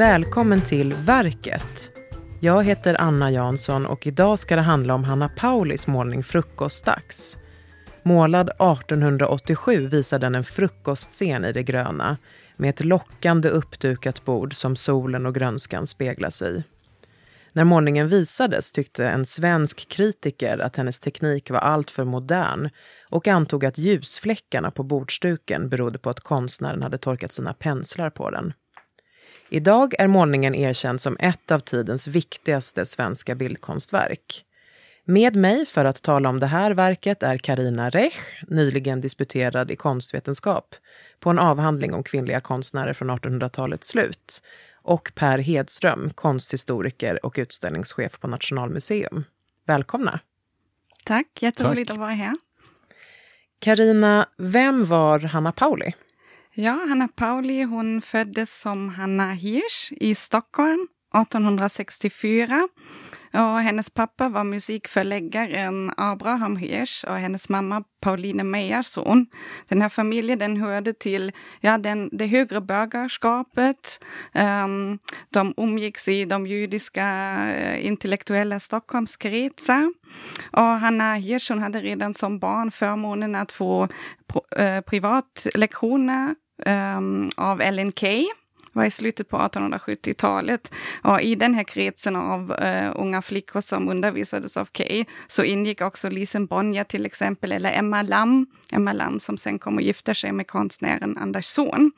Välkommen till Verket. Jag heter Anna Jansson och idag ska det handla om Hanna Paulis målning Frukostdags. Målad 1887 visar den en frukostscen i det gröna med ett lockande uppdukat bord som solen och grönskan speglas i. När målningen visades tyckte en svensk kritiker att hennes teknik var alltför modern och antog att ljusfläckarna på bordsduken berodde på att konstnären hade torkat sina penslar på den. Idag är målningen erkänd som ett av tidens viktigaste svenska bildkonstverk. Med mig för att tala om det här verket är Karina Rech, nyligen disputerad i konstvetenskap på en avhandling om kvinnliga konstnärer från 1800-talets slut och Per Hedström, konsthistoriker och utställningschef på Nationalmuseum. Välkomna! Tack, jätteroligt Tack. att vara här. Karina, vem var Hanna Pauli? Ja, Hanna Pauli hon föddes som Hanna Hirsch i Stockholm 1864 och hennes pappa var musikförläggaren Abraham Hirsch och hennes mamma Pauline Meyerson. Den här familjen den hörde till ja, den, det högre bögarskapet. Um, de umgicks i de judiska eh, intellektuella Stockholmskretsar. Och Hanna Hirsch hade redan som barn förmånen att få uh, privatlektioner um, av Ellen Key var i slutet på 1870-talet. Och i den här kretsen av uh, unga flickor som undervisades av Kay så ingick också Lisen Bonja till exempel, eller Emma Lam, Emma Lam som sen kom och gifte sig med konstnären Anders Zorn.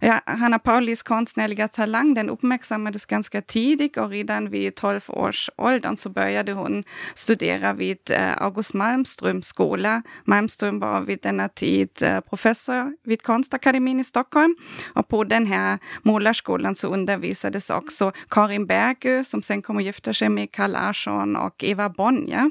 Ja, Hanna Paulis konstnärliga talang den uppmärksammades ganska tidigt och redan vid 12 års åldern så började hon studera vid uh, August Malmströms skola. Malmström var vid denna tid uh, professor vid Konstakademin i Stockholm och på den här Målarskolan så undervisades också Karin Bergö som sen kom att gifta sig med Carl Larsson och Eva Bonja.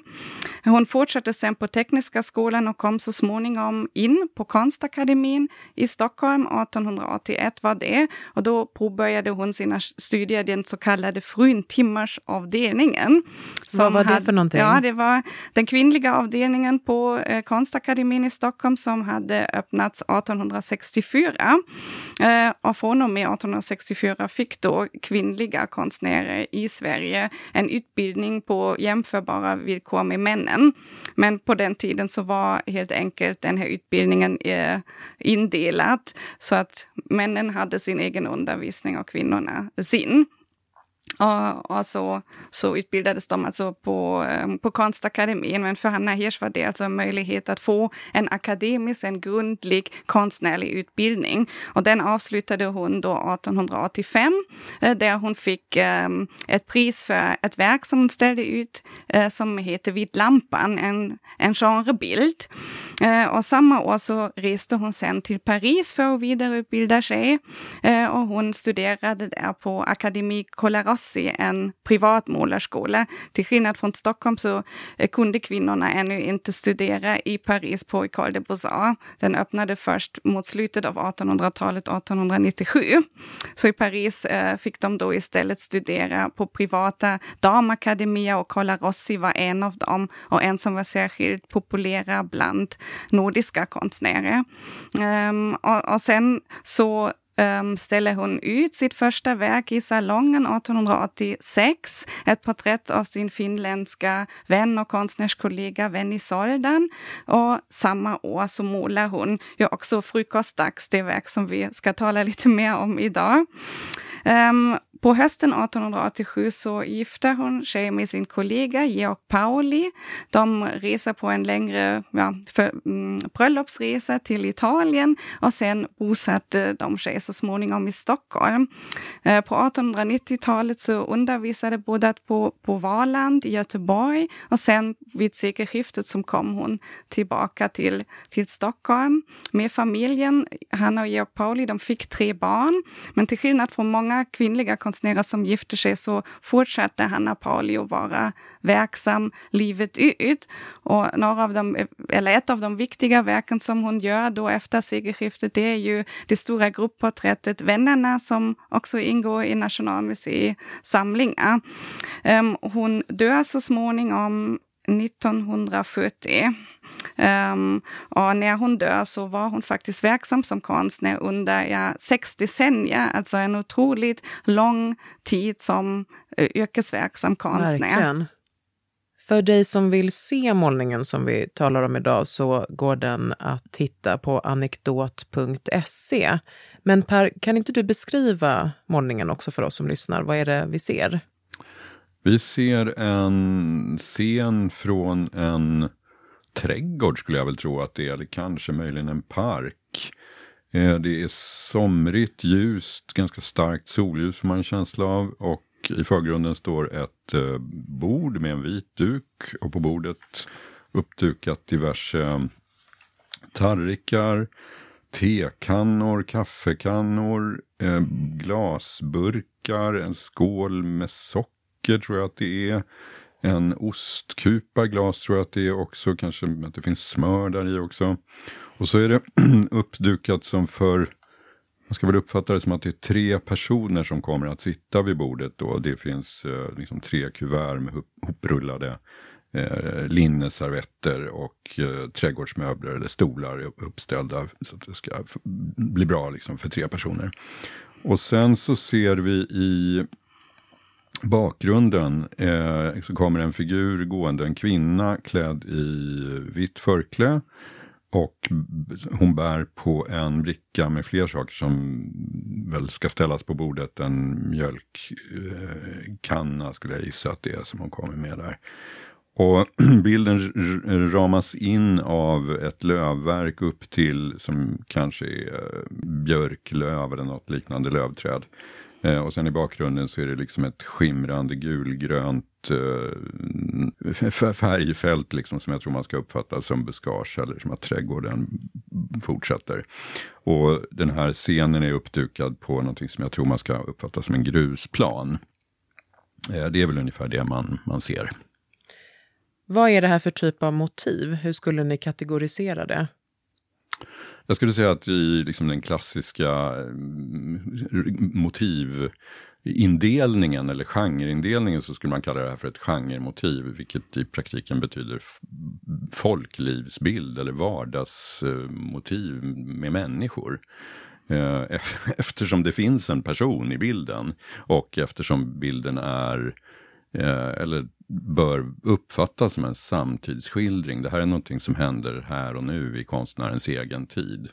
Hon fortsatte sen på Tekniska skolan och kom så småningom in på Konstakademin i Stockholm 1881 var det och då påbörjade hon sina studier den så kallade fruntimmarsavdelningen. Vad var det för någonting? Ja, det var den kvinnliga avdelningen på eh, Konstakademin i Stockholm som hade öppnats 1864. Eh, och från och med 1864 fick då kvinnliga konstnärer i Sverige en utbildning på jämförbara villkor med männen. Men på den tiden så var helt enkelt den här utbildningen eh, indelad så att männen hade sin egen undervisning och kvinnorna sin. Och, och, så, så utbildades de alltså på, ehm, på Konstakademin. Men för Hanna Hirsch var det alltså en möjlighet att få en akademisk, en grundlig konstnärlig utbildning. Och den avslutade hon då 1885, eh, där hon fick um, ett pris för ett verk som hon ställde ut uh, som heter Vid lampan, en, en genrebild. Uh, och samma år så reste hon sen till Paris för att vidareutbilda sig. och hon studerade där på Akademi Colarossi i en privat målarskola. Till skillnad från Stockholm så kunde kvinnorna ännu inte studera i Paris på École de Beaux-Arts. Den öppnade först mot slutet av 1800-talet, 1897. Så i Paris eh, fick de då istället studera på privata damakademier och Cola Rossi var en av dem och en som var särskilt populära bland nordiska konstnärer. Um, och, och sen så um, ställer hon ut sitt första verk i salongen 1886. Ett porträtt av sin finländska vän och konstnärskollega Venni Soldan. Och samma år så målar hon ju också Frukostdags, det verk som vi ska tala lite mer om idag. Um, på hösten 1887 så gifter hon sig med sin kollega Georg Pauli. De reser på en längre ja, för, mm, bröllopsresa till Italien och sen bosatte de sig så småningom i Stockholm. Eh, på 1890-talet så undervisade båda på, på Valand i Göteborg och sen vid sekelskiftet så kom hon tillbaka till, till Stockholm med familjen. Hanna och Georg Pauli de fick tre barn, men till skillnad från många kvinnliga konstnärer som gifte sig så fortsatte Hanna Pauli att vara verksam livet ut. Och några av dem, eller ett av de viktiga verken som hon gör då efter segerskiftet, det är ju det stora porträttet Vännerna som också ingår i Nationalmuseets samlingar. Um, ehm, hon dör så småningom 1940. Um, ehm, och när hon dör så var hon faktiskt verksam som konstnär under ja, sex decennier, alltså en otroligt lång tid som uh, yrkesverksam konstnär. Verkligen. För dig som vill se målningen som vi talar om idag så går den att hitta på anekdot.se. Men Per, kan inte du beskriva målningen också för oss som lyssnar? Vad är det vi ser? Vi ser en scen från en trädgård skulle jag väl tro att det är, eller kanske möjligen en park. Eh, det är somrigt, ljust, ganska starkt solljus får man en känsla av. Och i förgrunden står ett eh, bord med en vit duk och på bordet uppdukat diverse tallrikar, tekannor, kaffekannor, eh, glasburkar, en skål med socker tror jag att det är. En ostkupa glas tror jag att det är också, kanske att det finns smör där i också. Och så är det uppdukat som för man ska väl uppfatta det som att det är tre personer som kommer att sitta vid bordet då. Det finns eh, liksom tre kuvert med hoprullade eh, linneservetter och eh, trädgårdsmöbler eller stolar uppställda. Så att det ska bli bra liksom för tre personer. Och sen så ser vi i bakgrunden eh, så kommer en figur gående, en kvinna klädd i vitt förkläde. Och hon bär på en bricka med fler saker som väl ska ställas på bordet. En mjölkkanna skulle jag gissa att det är som hon kommer med där. Och bilden ramas in av ett lövverk upp till som kanske är eh, björklöv eller något liknande lövträd. Eh, och sen i bakgrunden så är det liksom ett skimrande gulgrönt eh, färgfält liksom som jag tror man ska uppfatta som buskage eller som att trädgården fortsätter. Och den här scenen är uppdukad på någonting som jag tror man ska uppfatta som en grusplan. Eh, det är väl ungefär det man, man ser. Vad är det här för typ av motiv? Hur skulle ni kategorisera det? Jag skulle säga att i liksom den klassiska mm, motivindelningen eller genreindelningen så skulle man kalla det här för ett genremotiv, vilket i praktiken betyder folklivsbild eller vardagsmotiv med människor. Eh, eftersom det finns en person i bilden och eftersom bilden är eh, eller bör uppfattas som en samtidsskildring. Det här är någonting som händer här och nu i konstnärens egen tid.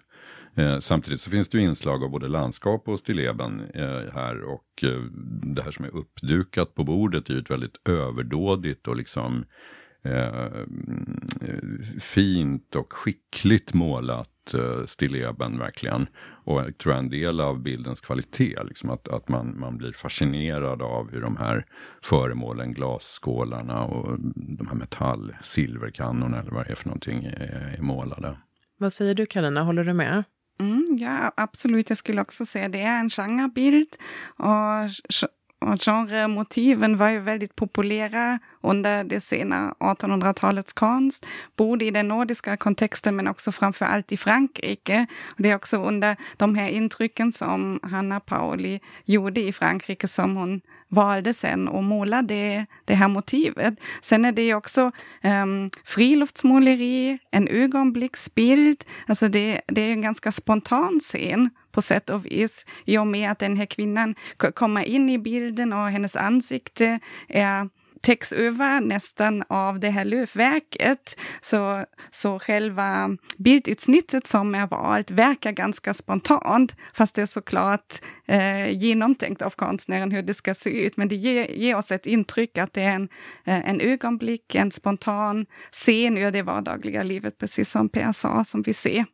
Eh, samtidigt så finns det ju inslag av både landskap och stilleben eh, här och eh, det här som är uppdukat på bordet är ju ett väldigt överdådigt och liksom eh, eh fint och skickligt målat eh, stilleben verkligen. Och jag tror en del av bildens kvalitet, liksom att, att man, man blir fascinerad av hur de här föremålen, glasskålarna och de här metall, silverkannorna eller vad det är för någonting är, är målade. Vad säger du Karina, håller du med? Mm, ja, absolut. Jag skulle också säga det är en genrebild. Och genremotiven var ju väldigt populära under det sena 1800-talets konst, både i den nordiska kontexten men också framför allt i Frankrike. Och det är också under de här intrycken som Hanna Pauli gjorde i Frankrike som hon valde sen att måla det, det här motivet. Sen är det också um, friluftsmåleri, en ögonblicksbild. Alltså det, det är en ganska spontan scen på sätt och vis. I och med att den här kvinnan kommer in i bilden och hennes ansikte är täcks över nästan av det här lövverket. Så, så själva bildutsnittet som är valt verkar ganska spontant, fast det är såklart eh, genomtänkt av konstnären hur det ska se ut. Men det ger, ger oss ett intryck att det är en, eh, en ögonblick, en spontan scen ur det vardagliga livet, precis som Per sa, som vi ser.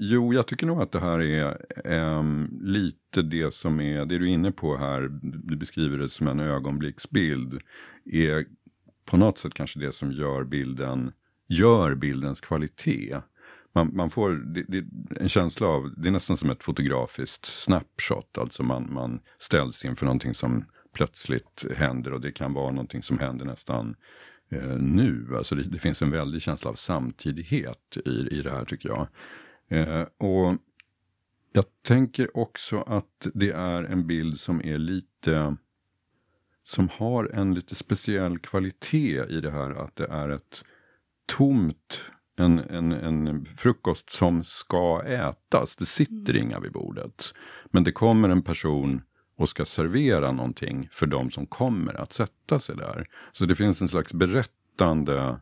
Jo, jag tycker nog att det här är um, lite det som är, det du är inne på här, du beskriver det som en ögonblicksbild, är på något sätt kanske det som gör bilden, gör bildens kvalitet. Man, man får det, det, en känsla av, det är nästan som ett fotografiskt snapshot, alltså man, man ställs inför någonting som plötsligt händer och det kan vara någonting som händer nästan eh, nu. Alltså det, det, finns en väldig känsla av samtidighet i, i det här tycker jag. Eh, och jag tänker också att det är en bild som är lite som har en lite speciell kvalitet i det här att det är ett tomt en, en, en frukost som ska ätas. Det sitter mm. inga vid bordet. Men det kommer en person och ska servera någonting för de som kommer att sätta sig där. Så det finns en slags berättande,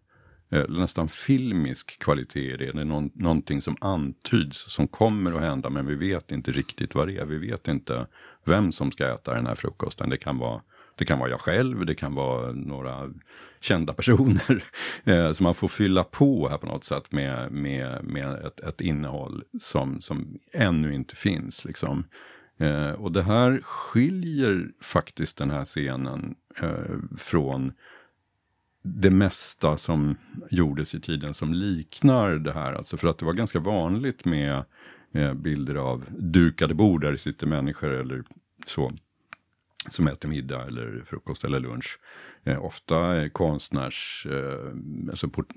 Eh, nästan filmisk kvalitet i det. Det är någon, någonting som antyds, som kommer att hända, men vi vet inte riktigt vad det är. Vi vet inte vem som ska äta den här frukosten. Det kan vara det kan vara jag själv, det kan vara några kända personer. Eh, så man får fylla på här på något sätt med, med, med ett, ett innehåll som, som ännu inte finns. Liksom. Eh, och det här skiljer faktiskt den här scenen eh, från det mesta som gjordes i tiden som liknar det här. Alltså för att det var ganska vanligt med eh, bilder av dukade bord där det sitter människor eller så som äter middag eller frukost eller lunch. Eh, ofta konstnärs, eh, alltså port,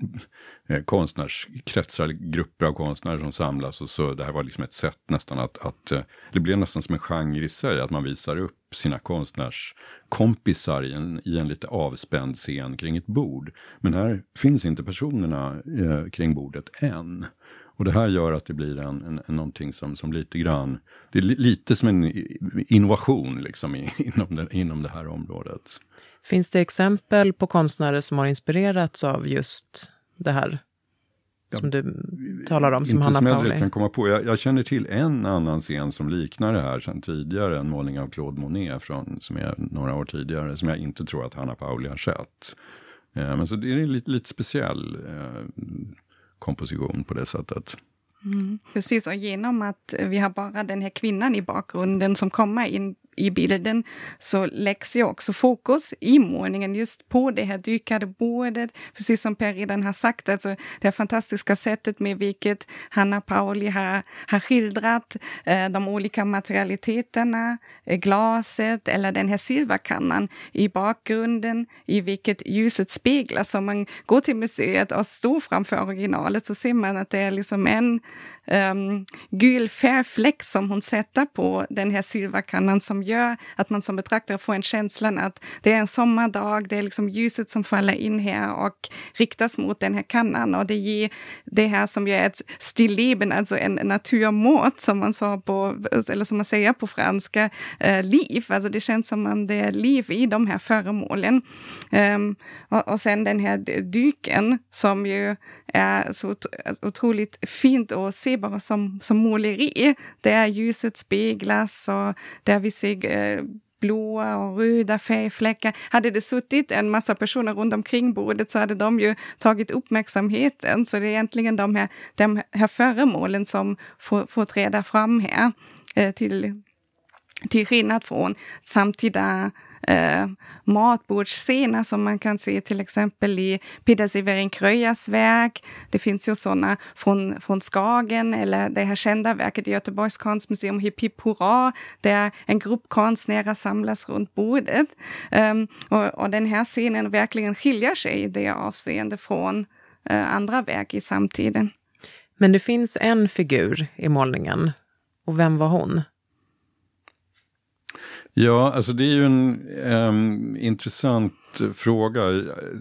eh, konstnärskretsar, grupper av konstnärer som samlas. Och så, det här var liksom ett sätt nästan att, att det blev nästan som en genre i sig, att man visar upp sina konstnärskompisar i en, i en lite avspänd scen kring ett bord. Men här finns inte personerna eh, kring bordet än. Och det här gör att det blir en, en, en någonting som, som lite grann, det är lite som en innovation liksom i, inom, den, inom det här området. Finns det exempel på konstnärer som har inspirerats av just det här? Som du talar om, som Hanna Pauli? Kan komma på. Jag, jag, känner till en annan scen som liknar det här sedan tidigare. En målning av Claude Monet från, som är några år tidigare. Som jag inte tror att Hanna Pauli har sett. Eh, men så det är lite, lite speciell eh, komposition på det sättet. Mm, precis, och genom att vi har bara den här kvinnan i bakgrunden som kommer in i bilden så läggs ju också fokus i målningen just på det här dykade bordet. Precis som Per redan har sagt, alltså det här fantastiska sättet med vilket Hanna Pauli har, har skildrat eh, de olika materialiteterna, eh, glaset eller den här silverkannan i bakgrunden, i vilket ljuset speglas. Om man går till museet och står framför originalet så ser man att det är liksom en um, gul färgfläck som hon sätter på den här silverkannan som gör att man som betraktare får en känslan att det är en sommardag, det är liksom ljuset som faller in här och riktas mot den här kannan och det ger det här som ju är ett stilleben, alltså en naturmått som man sa på, eller som man säger på franska, eh, liv. Alltså det känns som om det är liv i de här föremålen. Um, och, och sen den här dyken som ju är så otroligt fint att se bara som, som måleri. Där ljuset speglas och där vi ser eh, blåa och röda färgfläckar. Hade det suttit en massa personer runt omkring bordet så hade de ju tagit uppmärksamheten. Så det är egentligen de här, de här föremålen som får, får träda fram här. Eh, till, till skillnad från samtida eh, matbordsscener som man kan se till exempel i Pidas Severin Kröjas verk. Det finns ju sådana från, från Skagen eller det här kända verket i Göteborgs konstmuseum Hipp Hipp Hurra där en grupp konstnärer samlas runt bordet. Um, och, och, den här scenen verkligen skiljer sig i det avseende från uh, andra verk i samtiden. Men det finns en figur i målningen. Och vem var hon? Ja, alltså det är ju en um, intressant fråga.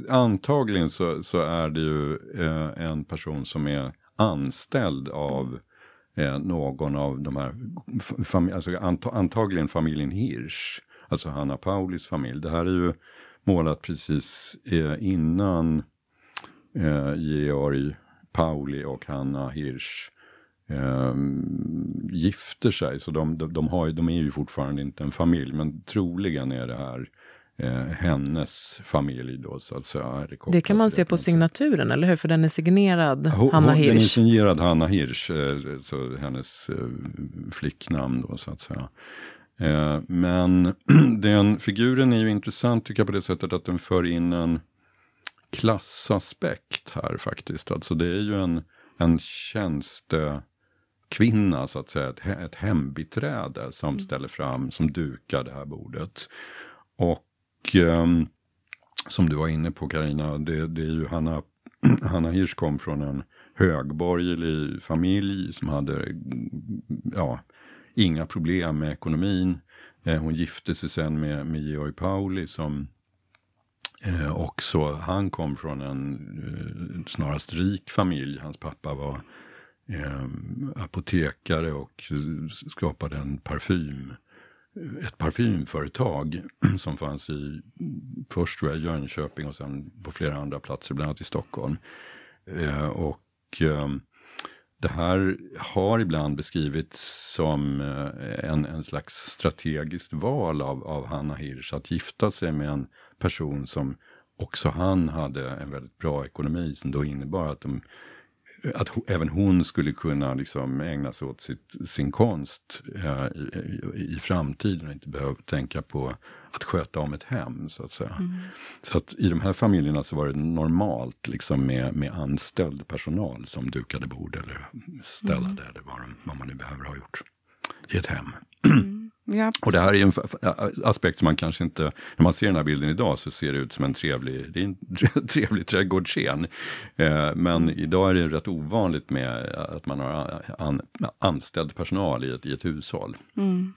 Antagligen så, så är det ju uh, en person som är anställd av uh, någon av de här, fam alltså ant antagligen familjen Hirsch. Alltså Hanna Paulis familj. Det här är ju målat precis uh, innan Georg Pauli och Hanna Hirsch eh, gifter sig. Så de, de, de, har, de är ju fortfarande inte en familj, men troligen är det här eh, hennes familj då så att säga. Det kan man se på signaturen, eller hur? För den är signerad Ho, Hanna Hirsch. Den är signerad Hanna Hirsch, eh, så hennes eh, flicknamn då så att säga. Eh, men den figuren är ju intressant tycker jag på det sättet att den för in en klassaspekt här faktiskt. Alltså det är ju en, en tjänste kvinna, så att säga, ett, ett hembiträde som mm. ställer fram, som dukar det här bordet. Och um, som du var inne på Karina, det, det är ju Hanna, Hanna Hirsch kom från en högborgerlig familj som hade ja, inga problem med ekonomin. Eh, hon gifte sig sen med, med Georg Pauli som eh, också, han kom från en eh, snarast rik familj. Hans pappa var eh, apotekare och skapade en parfym ett parfymföretag som fanns i, först tror jag Jönköping och sen på flera andra platser, bland annat i Stockholm. Eh, och eh, det här har ibland beskrivits som eh, en, en slags strategiskt val av, av Hanna Hirsch att gifta sig med en person som också han hade en väldigt bra ekonomi som då innebar att de att även hon skulle kunna liksom ägna sig åt sitt, sin konst eh, i, i, framtiden och inte behöva tänka på att sköta om ett hem. Så att säga. Mm. Så att i de här familjerna så var det normalt liksom med, med anställd personal som dukade bord eller ställade mm. eller vad, vad man nu behöver ha gjort i ett hem. Mm. Ja, och det här är en aspekt som man kanske inte, när man ser den här bilden idag så ser det ut som en trevlig, det är en trevlig trädgårdsscen. Eh, men idag är det rätt ovanligt med att man har an, anställd personal i ett, i ett hushåll. Mm.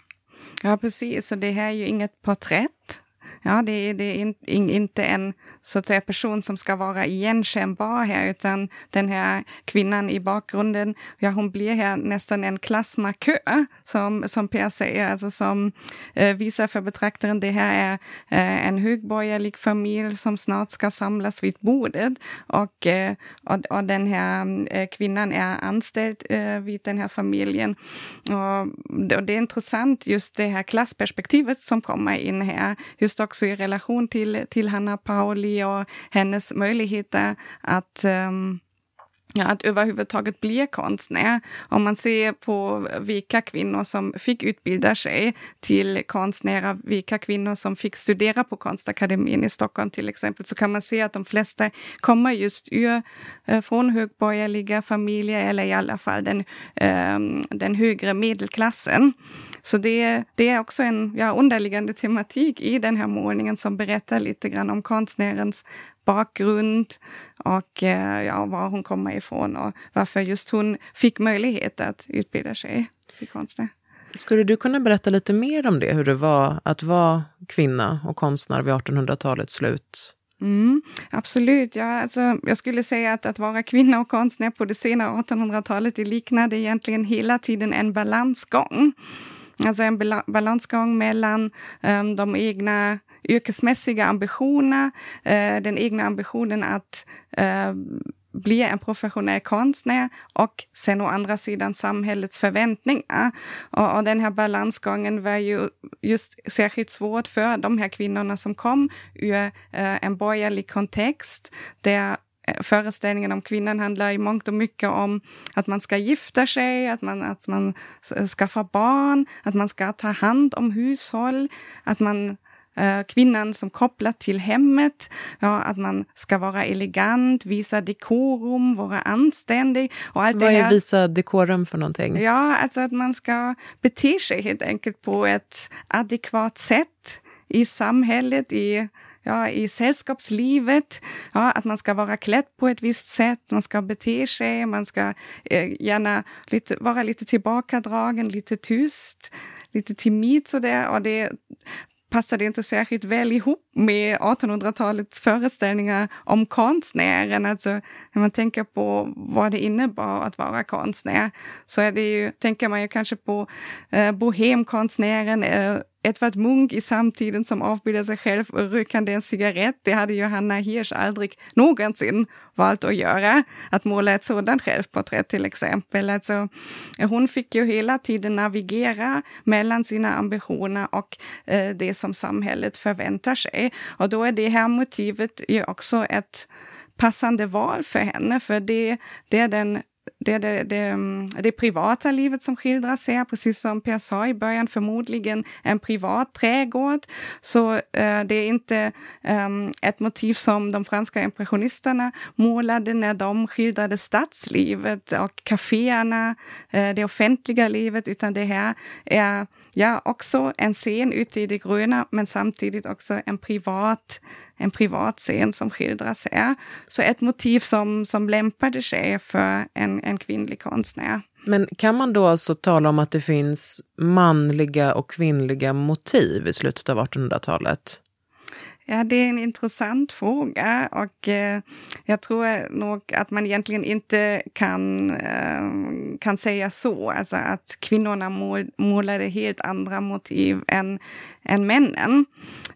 Ja precis, och det här är ju inget porträtt Ja, det är, det är in, in, inte en så att säga, person som ska vara igenkännbar här, utan den här kvinnan i bakgrunden, ja, hon blir här nästan en klassmarkör, som, som Per säger, alltså som eh, visar för betraktaren, det här är eh, en högborgerlig familj som snart ska samlas vid bordet och, eh, och, och, den här eh, kvinnan är anställd eh, vid den här familjen. Och, och det är intressant just det här klassperspektivet som kommer in här, just också i relation till, till Hanna Pauli och hennes möjligheter att um, ja, att överhuvudtaget bli konstnär. Om man ser på vilka kvinnor som fick utbilda sig till konstnärer, vilka kvinnor som fick studera på Konstakademin i Stockholm till exempel, så kan man se att de flesta kommer just ur, eh, från högborgerliga familjer eller i alla fall den, ehm, den högre medelklassen. Så det, det är också en ja, underliggande tematik i den här målningen som berättar lite grann om konstnärens bakgrund och eh, ja, var hon kommer ifrån och varför just hon fick möjlighet att utbilda sig till konstnär. Skulle du kunna berätta lite mer om det, hur det var att vara kvinna och konstnär vid 1800-talets slut? Mm, absolut. Ja, alltså, jag skulle säga att att vara kvinna och konstnär på det sena 1800-talet det liknade egentligen hela tiden en balansgång. Alltså en balansgång mellan um, de egna yrkesmässiga ambitioner, eh, den egna ambitionen att eh, bli en professionell konstnär och sen å andra sidan samhällets förväntningar. Och, och, den här balansgången var ju just särskilt svårt för de här kvinnorna som kom ur eh, en borgerlig kontext där eh, föreställningen om kvinnan handlar i mångt och mycket om att man ska gifta sig, att man, att man skaffar barn, att man ska ta hand om hushåll, att man kvinnan som kopplat till hemmet, ja, att man ska vara elegant, visa dekorum, vara anständig. Och allt Vad det här. är visa dekorum för någonting? Ja, alltså att man ska bete sig helt enkelt på ett adekvat sätt i samhället, i ja, i sällskapslivet, ja, att man ska vara klädd på ett visst sätt, man ska bete sig, man ska eh, gärna lite, vara lite tillbakadragen, lite tyst, lite timid sådär. Och det passade inte särskilt väl ihop med 1800-talets föreställningar om konstnären. Alltså, när man tänker på vad det innebar att vara konstnär så är det ju, tänker man ju kanske på eh, bohemkonstnären, eh, Edvard Munch i samtiden som avbildar sig själv rökande en cigarett. Det hade Johanna Hirsch aldrig någonsin valt att göra. Att måla ett sådant självporträtt till exempel. Alltså, hon fick ju hela tiden navigera mellan sina ambitioner och eh, det som samhället förväntar sig. Och då är det här motivet ju också ett passande val för henne, för det, det är den det är det, det, mm, det privata livet som skildras här, precis som Per sa i början, förmodligen en privat trädgård. Så eh, det är inte eh, ett motiv som de franska impressionisterna målade när de skildrade stadslivet och kaféerna, eh, det offentliga livet, utan det här är ja, också en scen ute i det gröna, men samtidigt också en privat, en privat scen som skildras här. Så ett motiv som, som lämpade sig för en, en kvinnlig konstnär. Men kan man då alltså tala om att det finns manliga och kvinnliga motiv i slutet av 1800-talet? Ja, det är en intressant fråga och eh, jag tror nog att man egentligen inte kan, eh, kan säga så, alltså att kvinnorna mål, målade helt andra motiv än, än männen.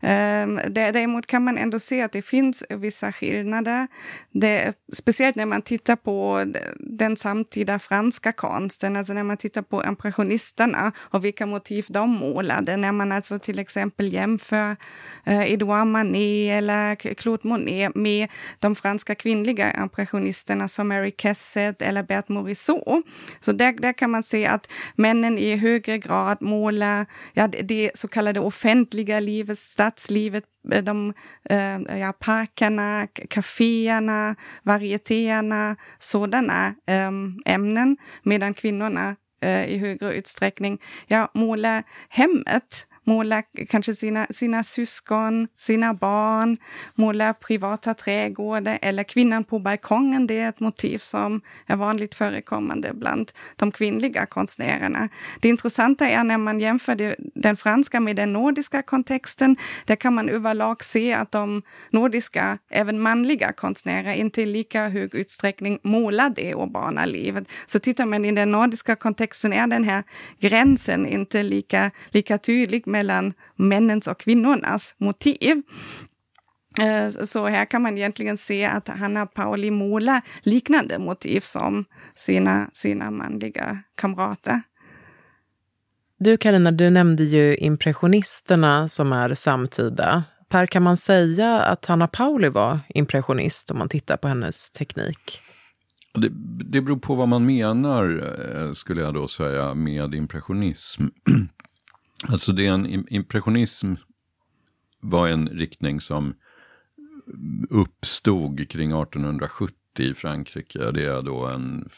Eh, däremot kan man ändå se att det finns vissa skillnader. Det, speciellt när man tittar på den samtida franska konsten, alltså när man tittar på impressionisterna och vilka motiv de målade. När man alltså till exempel jämför eh, Edouard Manet eller Claude Monet med de franska kvinnliga impressionisterna som Mary Cassatt eller Bert Morisot. Så där, där kan man se att männen i högre grad målar ja, det, så kallade offentliga livet, stadslivet, eh, de eh, ja, parkerna, kaféerna, varietéerna, sådana eh, ämnen, medan kvinnorna eh, i högre utsträckning ja, målar hemmet måla kanske sina, sina syskon, sina barn, måla privata trädgårdar eller kvinnan på balkongen. Det är ett motiv som är vanligt förekommande bland de kvinnliga konstnärerna. Det intressanta är när man jämför den franska med den nordiska kontexten. Där kan man överlag se att de nordiska, även manliga konstnärer inte i lika hög utsträckning målar det urbana livet. Så tittar man i den nordiska kontexten är den här gränsen inte lika, lika tydlig mellan männens och kvinnornas motiv. Eh, så här kan man egentligen se att Hanna Pauli målar liknande motiv som sina, sina manliga kamrater. Du Karina, du nämnde ju impressionisterna som är samtida. Per, kan man säga att Hanna Pauli var impressionist om man tittar på hennes teknik? Det, det beror på vad man menar, eh, skulle jag då säga, med impressionism. Alltså det är en impressionism var en riktning som uppstod kring 1870 i Frankrike. Det är då en,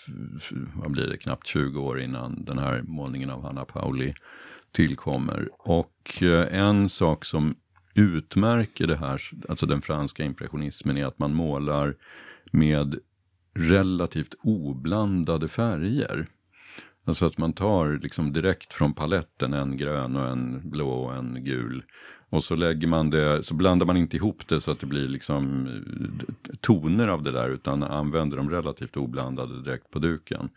vad blir det, knappt 20 år innan den här målningen av Hanna Pauli tillkommer. Och eh, en sak som utmärker det här, alltså den franska impressionismen, är att man målar med relativt oblandade färger. Alltså att man tar liksom direkt från paletten en grön och en blå och en gul. Och så lägger man det, så blandar man inte ihop det så att det blir liksom eh, toner av det där utan använder dem relativt oblandade direkt på duken.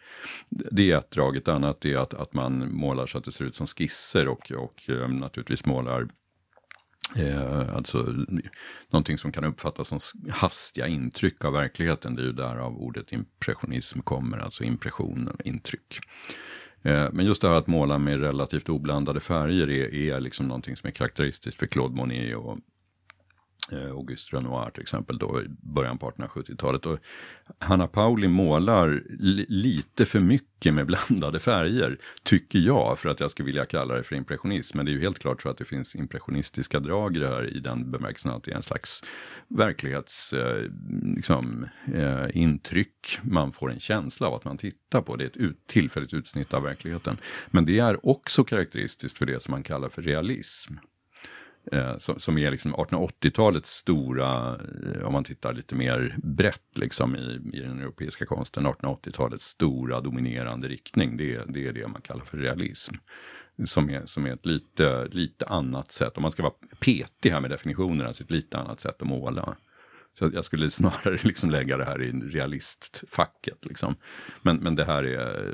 Det är ett drag, ett annat är att, att man målar så att det ser ut som skisser och, och eh, naturligtvis målar Eh, alltså någonting som kan uppfattas som hastiga intryck av verkligheten. Det är ju därav ordet impressionism kommer, alltså impressioner, intryck. Eh, men just det här att måla med relativt oblandade färger är, är liksom någonting som är karaktäristiskt för Claude Monet och Eh, Auguste Renoir till exempel då i början på 1870-talet. Och Hanna Pauli målar li lite för mycket med blandade färger, tycker jag, för att jag skulle vilja kalla det för impressionism. Men det är ju helt klart så att det finns impressionistiska drag i det här i den bemärkelsen att det är en slags verklighetsintryck. Eh, liksom, eh, man får en känsla av att man tittar på. Det är ett ut tillfälligt utsnitt av verkligheten. Men det är också karaktäristiskt för det som man kallar för realism. Eh, som, som, är liksom 1880-talets stora, eh, om man tittar lite mer brett liksom i, i den europeiska konsten, 1880-talets stora dominerande riktning. Det, det är det man kallar för realism. Som är, som är ett lite, lite annat sätt, om man ska vara petig här med definitionerna, alltså ett lite annat sätt att måla. Så jag skulle snarare liksom lägga det här i realistfacket. Liksom. Men, men det här är,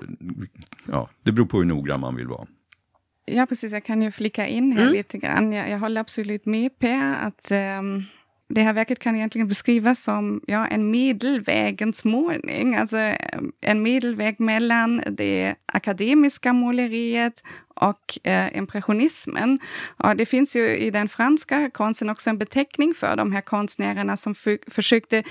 ja, det beror på hur noggrann man vill vara. Ja, precis. Jag kan ju flika in här mm. lite grann. Jag, jag håller absolut med Per att um, det här verket kan egentligen beskrivas som ja, en medelvägens målning. Alltså en medelväg mellan det akademiska måleriet och eh, impressionismen. Och det finns ju i den franska konsten också en beteckning för de här konstnärerna som försökte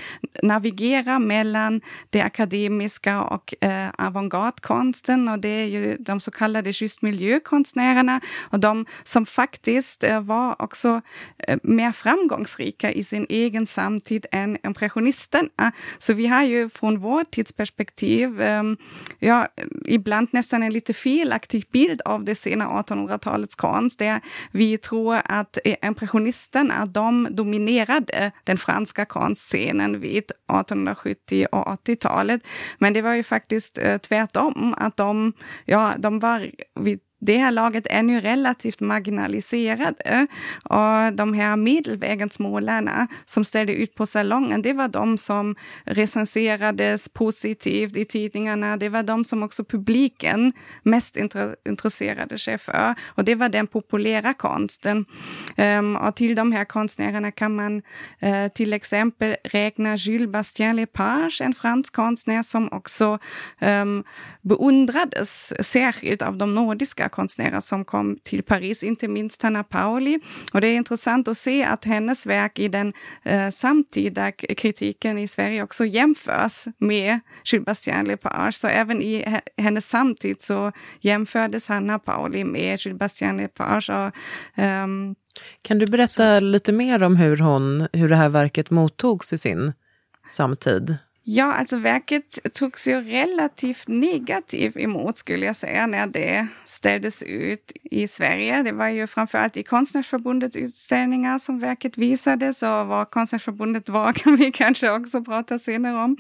navigera mellan det akademiska och eh, avantgardekonsten och det är ju de så kallade just miljökonstnärerna och de som faktiskt eh, var också eh, mer framgångsrika i sin egen samtid än impressionisterna. Så vi har ju från vårt tidsperspektiv, eh, ja, ibland nästan en lite felaktig bild av det sena 1800-talets konst. Där vi tror att eh, impressionisterna, de dominerade den franska konstscenen vid 1870 och 80-talet. Men det var ju faktiskt eh, tvärtom, att de, ja, de var vid det här laget är nu relativt marginaliserade. Och de här medelvägens målarna som ställde ut på salongen, det var de som recenserades positivt i tidningarna. Det var de som också publiken mest intresserade sig för. Och det var den populära konsten. Um, och till de här konstnärerna kan man uh, till exempel räkna Jules Bastien Lepage, en fransk konstnär som också um, beundrades särskilt av de nordiska konstnärer som kom till Paris, inte minst Hanna Pauli. Och det är intressant att se att hennes verk i den eh, samtida kritiken i Sverige också jämförs med Jules Bastien Lepage. Så även i hennes samtid så jämfördes Hanna Pauli med Jules Bastien Lepage. Och, um, kan du berätta lite mer om hur, hon, hur det här verket mottogs i sin samtid? Ja, alltså verket togs ju relativt negativt emot skulle jag säga när det ställdes ut i Sverige. Det var ju framförallt i Konstnärsförbundet utställningar som verket visades och vad Konstnärsförbundet var kan vi kanske också prata senare om.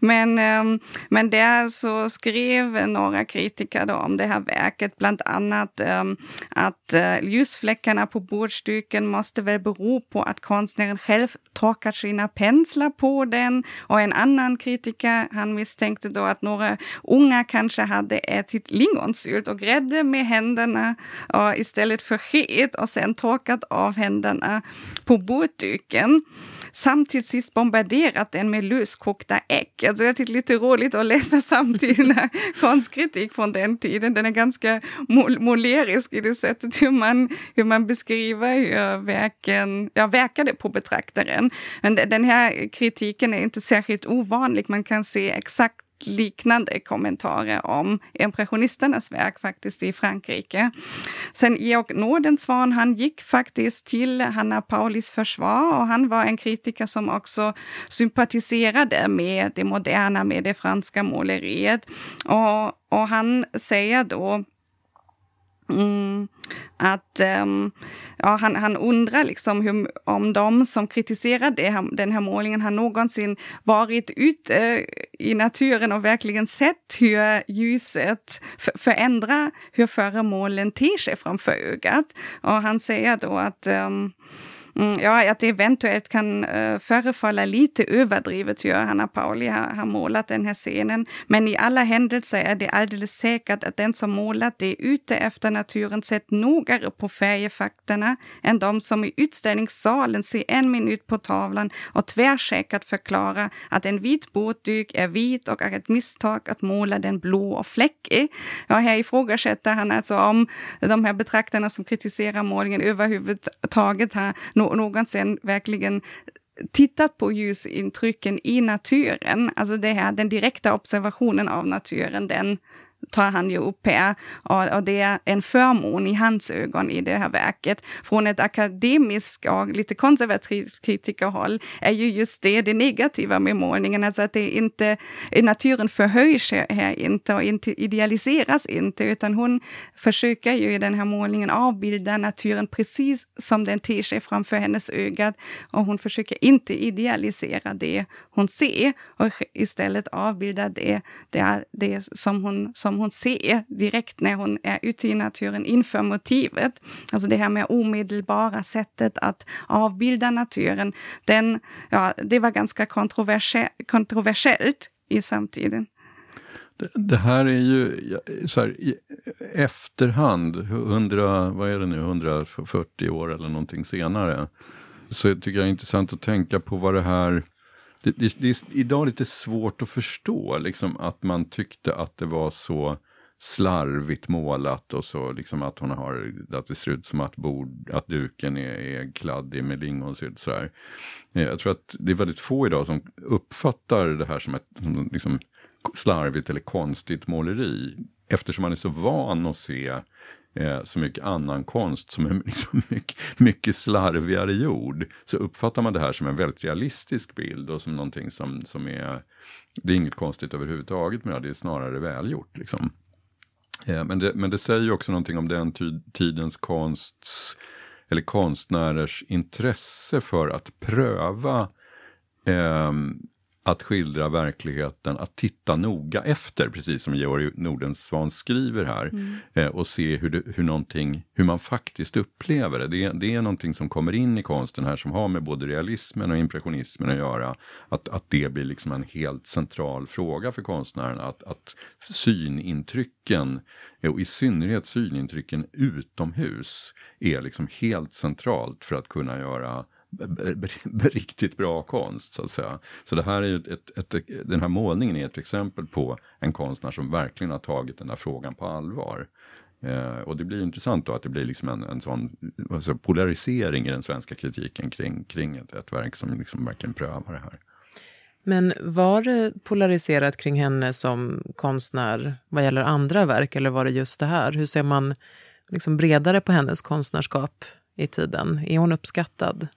Men, ehm, men där så skrev några kritiker då om det här verket, bland annat ehm, att eh, ljusfläckarna på bordsduken måste väl bero på att konstnären själv torkat sina penslar på den och en annan annan kritiker, han misstänkte då att några unga kanske hade ätit lingonsylt och grädde med händerna och istället för sked och sen torkat av händerna på bordduken samt till sist bombarderat den med löskokta ägg. Alltså jag tycker det är lite roligt att läsa samtida konstkritik från den tiden. Den är ganska mol målerisk i det sättet hur man, hur man beskriver hur verken ja, verkade på betraktaren. Men den här kritiken är inte särskilt ovanlig. Man kan se exakt liknande kommentarer om impressionisternas verk faktiskt i Frankrike. Sen Georg Nordensvan, han gick faktiskt till Hanna Paulis försvar och han var en kritiker som också sympatiserade med det moderna, med det franska måleriet. Och, och han säger då Mm, att um, ja, han, han undrar liksom hur, om de som kritiserar det den här målningen har någonsin varit ute eh, i naturen och verkligen sett hur ljuset förändrar hur föremålen ter sig framför ögat. Och han säger då att um, Mm, ja, att det eventuellt kan uh, förefalla lite överdrivet hur Hanna Pauli har, har målat den här scenen. Men i alla händelser är det alldeles säkert att den som målat det är ute efter naturen sett nogare på färgeffekterna än de som i utställningssalen ser en minut på tavlan och tvärsäkert förklarar att en vit båtduk är vit och är ett misstag att måla den blå och fläckig. Ja, här ifrågasätter han alltså om de här betraktarna som kritiserar målningen överhuvudtaget har någonsin verkligen tittat på ljusintrycken i naturen, alltså det här, den direkta observationen av naturen, den tar han ju upp här. Och, och, det är en förmån i hans ögon i det här verket. Från ett akademiskt och lite konservativt kritikerhåll är ju just det det negativa med målningen, alltså att det inte, naturen förhöjs här inte och inte idealiseras inte, utan hon försöker ju i den här målningen avbilda naturen precis som den ter sig framför hennes öga. Och hon försöker inte idealisera det hon ser och istället avbilda det, det, det som hon som som hon ser direkt när hon är ute i naturen inför motivet. Alltså det här med omedelbara sättet att avbilda naturen, den, ja, det var ganska kontroversiellt i samtiden. Det, det här är ju så här, i efterhand, 100, vad är det nu, 140 år eller någonting senare, så tycker jag det är intressant att tänka på vad det här det, det, det, är idag lite svårt att förstå liksom, att man tyckte att det var så slarvigt målat och så liksom att hon har, att det ser ut som att, bord, att duken är, är kladdig med lingonsylt sådär. Eh, jag tror att det är väldigt få idag som uppfattar det här som ett som liksom, slarvigt eller konstigt måleri. Eftersom man är så van att se eh, så mycket annan konst som är liksom mycket, mycket slarvigare gjord. Så uppfattar man det här som en väldigt realistisk bild och som någonting som, som är, det är inget konstigt överhuvudtaget med det, det är snarare välgjort. Liksom. Eh, men, det, men det säger också någonting om den tidens konsts, eller konstnärers intresse för att pröva eh, att skildra verkligheten, att titta noga efter, precis som Georg Nordensvan skriver här, mm. eh, och se hur, det, hur, hur man faktiskt upplever det. det. Det är någonting som kommer in i konsten här som har med både realismen och impressionismen att göra. Att, att det blir liksom en helt central fråga för konstnären, att, att synintrycken, och i synnerhet synintrycken utomhus, är liksom helt centralt för att kunna göra riktigt bra konst så att säga. Så det här är ett, ett, ett, den här målningen är ett exempel på en konstnär som verkligen har tagit den här frågan på allvar. Eh, och det blir intressant då att det blir liksom en, en sån alltså polarisering i den svenska kritiken kring, kring ett, ett verk som liksom verkligen prövar det här. Men var det polariserat kring henne som konstnär vad gäller andra verk, eller var det just det här? Hur ser man liksom bredare på hennes konstnärskap i tiden? Är hon uppskattad?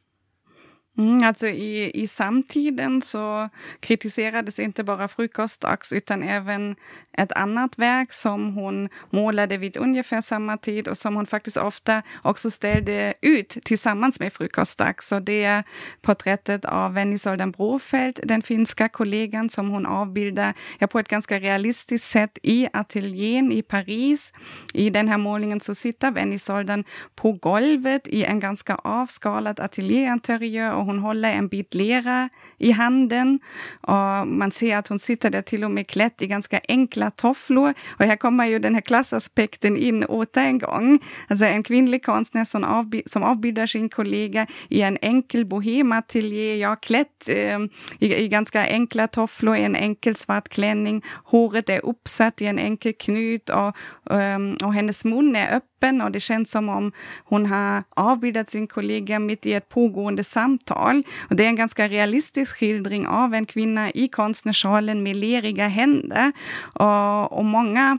Mm, alltså i, I samtiden så kritiserades inte bara Frukostdags utan även ett annat verk som hon målade vid ungefär samma tid och som hon faktiskt ofta också ställde ut tillsammans med Frukostdags. Så det är porträttet av Vennisoldan Brofeld, den finska kollegan som hon avbildar ja, på ett ganska realistiskt sätt i ateljén i Paris. I den här målningen så sitter Vennisoldan på golvet i en ganska avskalad ateljéinteriör och hon håller en bit lera i handen. Och man ser att hon sitter där till och med klätt i ganska enkla tofflor. Och här kommer ju den här klassaspekten in åter en gång. Alltså en kvinnlig konstnär som, avbi som avbildar sin kollega i en enkel bohemateljé, ja klätt eh, i, i, ganska enkla tofflor, i en enkel svart klänning. Håret är uppsatt i en enkel knut och, um, och hennes mun är öppen och det känns som om hon har avbildat sin kollega mitt i ett pågående samtal. Och det är en ganska realistisk skildring av en kvinna i konstnärssalen med leriga händer. Och, och många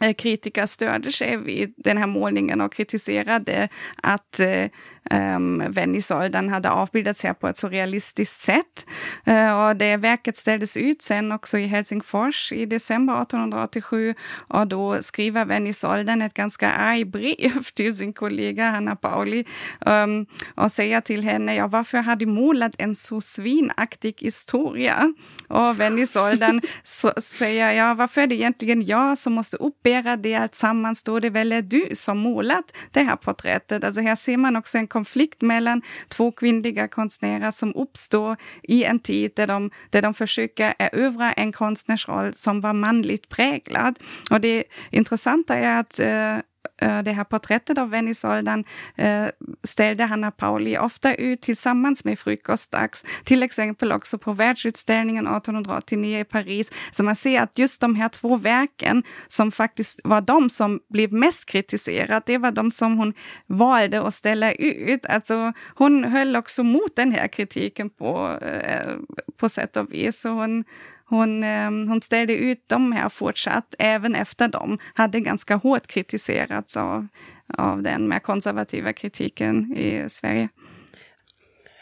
eh, kritiker stödde sig vid den här målningen och kritiserade att eh, um, Vennisoldan hade avbildats här på ett så realistiskt sätt. Uh, och det verket ställdes ut sen också i Helsingfors i december 1887 och då skriver Vennisoldan ett ganska arg brev till sin kollega Hanna Pauli um, och säger till henne, ja varför har du målat en så svinaktig historia? Och Vennisoldan säger, ja varför är det egentligen jag som måste uppbära det alltsammans då det väl är du som målat det här porträttet? Alltså här ser man också en konflikt mellan två kvinnliga konstnärer som uppstår i en tid där de, där de försöker erövra en konstnärsroll som var manligt präglad. Och det intressanta är att Eh, Eh, det här porträttet av Venisoldan eh, ställde Hanna Pauli ofta ut tillsammans med Frukostdags, till exempel också på världsutställningen 1889 i Paris. Så man ser att just de här två verken som faktiskt var de som blev mest kritiserade, det var de som hon valde att ställa ut. Alltså hon höll också mot den här kritiken på, eh, på sätt och vis. Så hon, hon, eh, hon ställde ut dem här fortsatt, även efter dem hade ganska hårt kritiserats av, av den mer konservativa kritiken i Sverige.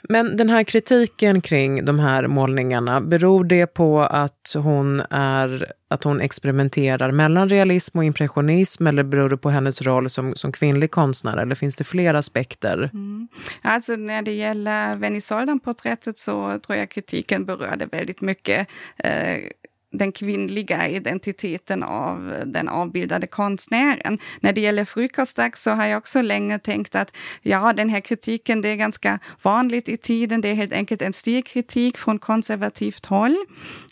Men den här kritiken kring de här målningarna, beror det på att hon, är, att hon experimenterar mellan realism och impressionism eller beror det på hennes roll som, som kvinnlig konstnär eller finns det fler aspekter? Mm. Alltså när det gäller Venisoldan-porträttet så tror jag kritiken berörde väldigt mycket eh, den kvinnliga identiteten av den avbildade konstnären. När det gäller Frukostdags så har jag också länge tänkt att ja, den här kritiken, det är ganska vanligt i tiden. Det är helt enkelt en stilkritik från konservativt håll.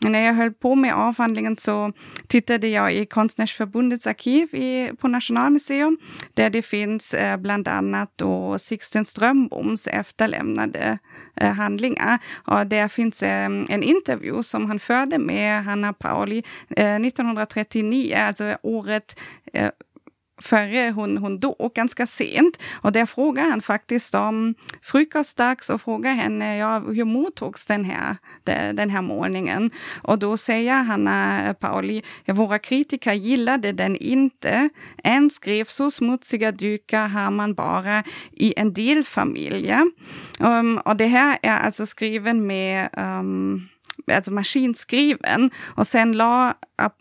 När jag höll på med avhandlingen så tittade jag i Konstnärsförbundets arkiv i, på Nationalmuseum, där det finns eh, bland annat då Sixten Strömboms efterlämnade Eh, Eh, handlingar. Och där finns eh, en intervju som han förde med Hanna Pauli eh, 1939, alltså året före hon, hon dog, ganska sent. Och där frågar han faktiskt om frukostdags och frågar henne ja, hur mottogs den här, den här målningen. Och då säger Hanna eh, Pauli, ja, våra kritiker gillade den inte. En skrev så smutsiga dukar har man bara i en del familjer. Um, och det här är alltså skriven med um, alltså maskinskriven. Och sen la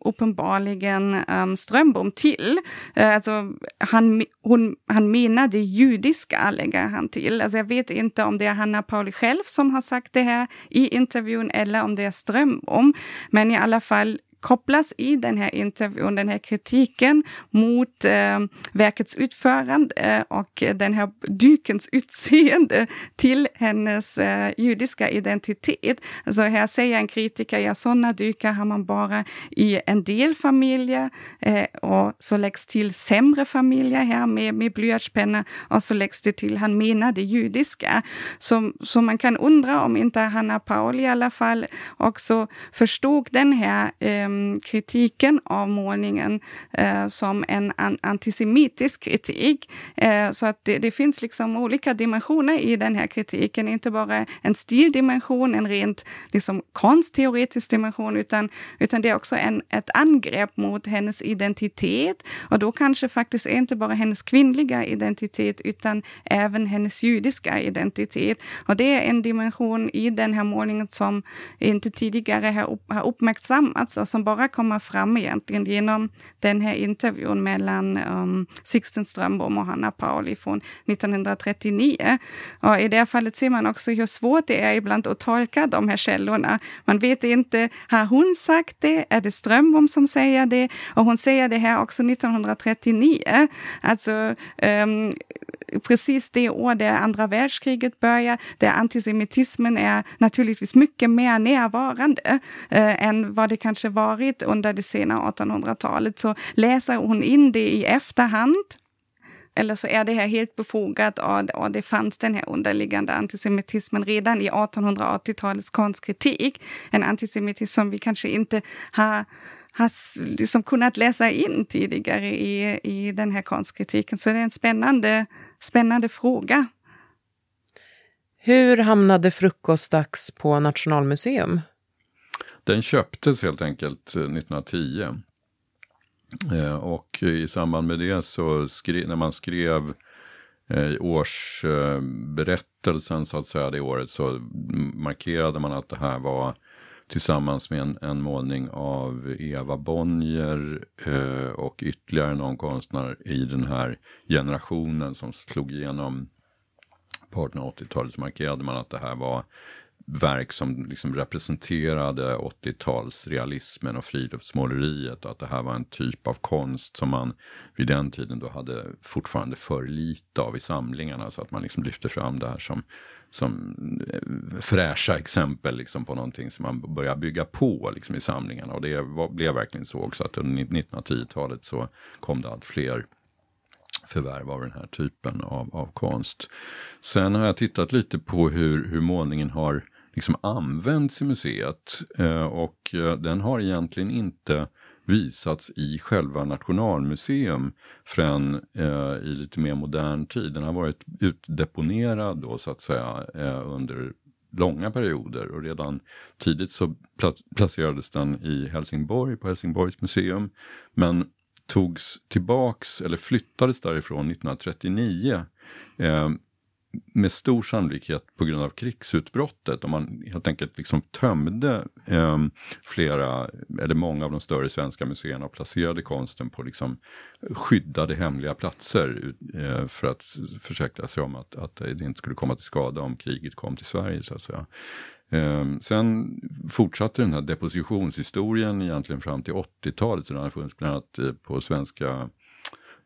uppenbarligen um, Strömbom till. Uh, alltså, han, hon, han menade judiska, lägger han till. Alltså, jag vet inte om det är Hanna Pauli själv som har sagt det här i intervjun eller om det är Strömbom. Men i alla fall kopplas i den här intervjun, den här kritiken mot eh, verkets utförande eh, och den här dukens utseende till hennes eh, judiska identitet. Alltså här säger en kritiker, ja sådana dukar har man bara i en del familjer eh, och så läggs till sämre familjer här med, med blyertspenna och så läggs det till, han menar det judiska. Så, så man kan undra om inte Hanna Paul i alla fall också förstod den här eh, Ehm, kritiken av målningen eh, som en an antisemitisk kritik. Eh, så att det, det, finns liksom olika dimensioner i den här kritiken, inte bara en stildimension, en rent liksom konstteoretisk dimension, utan, utan det är också en, ett angrepp mot hennes identitet. Och då kanske faktiskt inte bara hennes kvinnliga identitet, utan även hennes judiska identitet. Och det är en dimension i den här målningen som inte tidigare har, har uppmärksammats och som bara kommer fram egentligen genom den här intervjun mellan um, Sixten Strömbom och Hanna Pauli från 1939. Och I det fallet ser man också hur svårt det är ibland att tolka de här källorna. Man vet inte, har hon sagt det? Är det Strömbom som säger det? Och hon säger det här också 1939. Alltså, um, precis det år där andra världskriget börjar, där antisemitismen är naturligtvis mycket mer närvarande eh, än vad det kanske varit under det sena 1800-talet. Så läser hon in det i efterhand eller så är det här helt befogat och, och det fanns den här underliggande antisemitismen redan i 1880-talets konstkritik. En antisemitism som vi kanske inte har har liksom kunnat läsa in tidigare i, i den här konstkritiken. Så det är en spännande Spännande fråga. Hur hamnade Frukostdags på Nationalmuseum? Den köptes helt enkelt 1910. Eh, eh, och i samband med det så skrev, när man skrev eh, årsberättelsen så att säga det året så markerade man att det här var tillsammans med en, en målning av Eva Bonnier eh, och ytterligare någon konstnär i den här generationen som slog igenom på 1880-talet så markerade man att det här var verk som liksom representerade 80-talsrealismen och friluftsmåleriet och att det här var en typ av konst som man vid den tiden då hade fortfarande för lite av i samlingarna så att man liksom lyfte fram det här som som eh, fräscha exempel liksom på någonting som man börjar bygga på liksom i samlingarna. Och det var, blev verkligen så också att under 1910-talet så kom det allt fler förvärv av den här typen av, av konst. Sen har jag tittat lite på hur, hur målningen har liksom använts i museet eh, och eh, den har egentligen inte visats i själva Nationalmuseum förrän eh, i lite mer modern tid. Den har varit utdeponerad då så att säga eh, under långa perioder och redan tidigt så placerades den i Helsingborg på Helsingborgs museum. Men togs tillbaks eller flyttades därifrån 1939 eh, med stor sannolikhet på grund av krigsutbrottet, om man helt enkelt liksom tömde eh, flera, eller många av de större svenska museerna och placerade konsten på liksom skyddade hemliga platser eh, för att försäkra sig om att, att det inte skulle komma till skada om kriget kom till Sverige så att säga. Eh, sen fortsatte den här depositionshistorien egentligen fram till 80-talet, så den har funnits bland annat eh, på svenska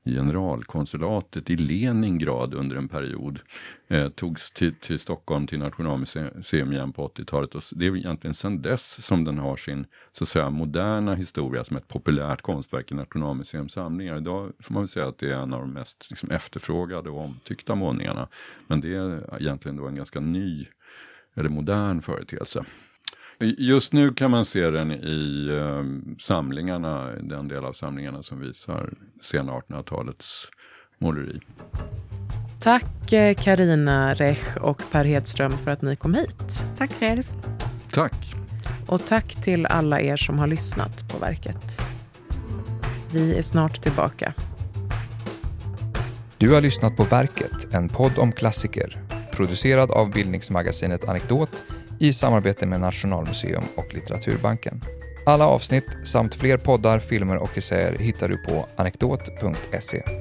generalkonsulatet i Leningrad under en period. Eh, togs till, till Stockholm till Nationalmuseum igen på 80-talet och det är egentligen sedan dess som den har sin så att säga moderna historia som ett populärt konstverk i Nationalmuseums samlingar. Idag får man väl säga att det är en av de mest liksom, efterfrågade och omtyckta målningarna. Men det är egentligen då en ganska ny eller modern företeelse. Just nu kan man se den i eh, samlingarna, den del av samlingarna som visar sena 1800-talets måleri. Tack eh, Karina Rech och Per Hedström för att ni kom hit. Tack själv. Tack. Och tack till alla er som har lyssnat på verket. Vi är snart tillbaka. Du har lyssnat på Verket, en podd om klassiker. Producerad av bildningsmagasinet Anekdot i samarbete med Nationalmuseum och Litteraturbanken. Alla avsnitt samt fler poddar, filmer och essäer hittar du på anekdot.se.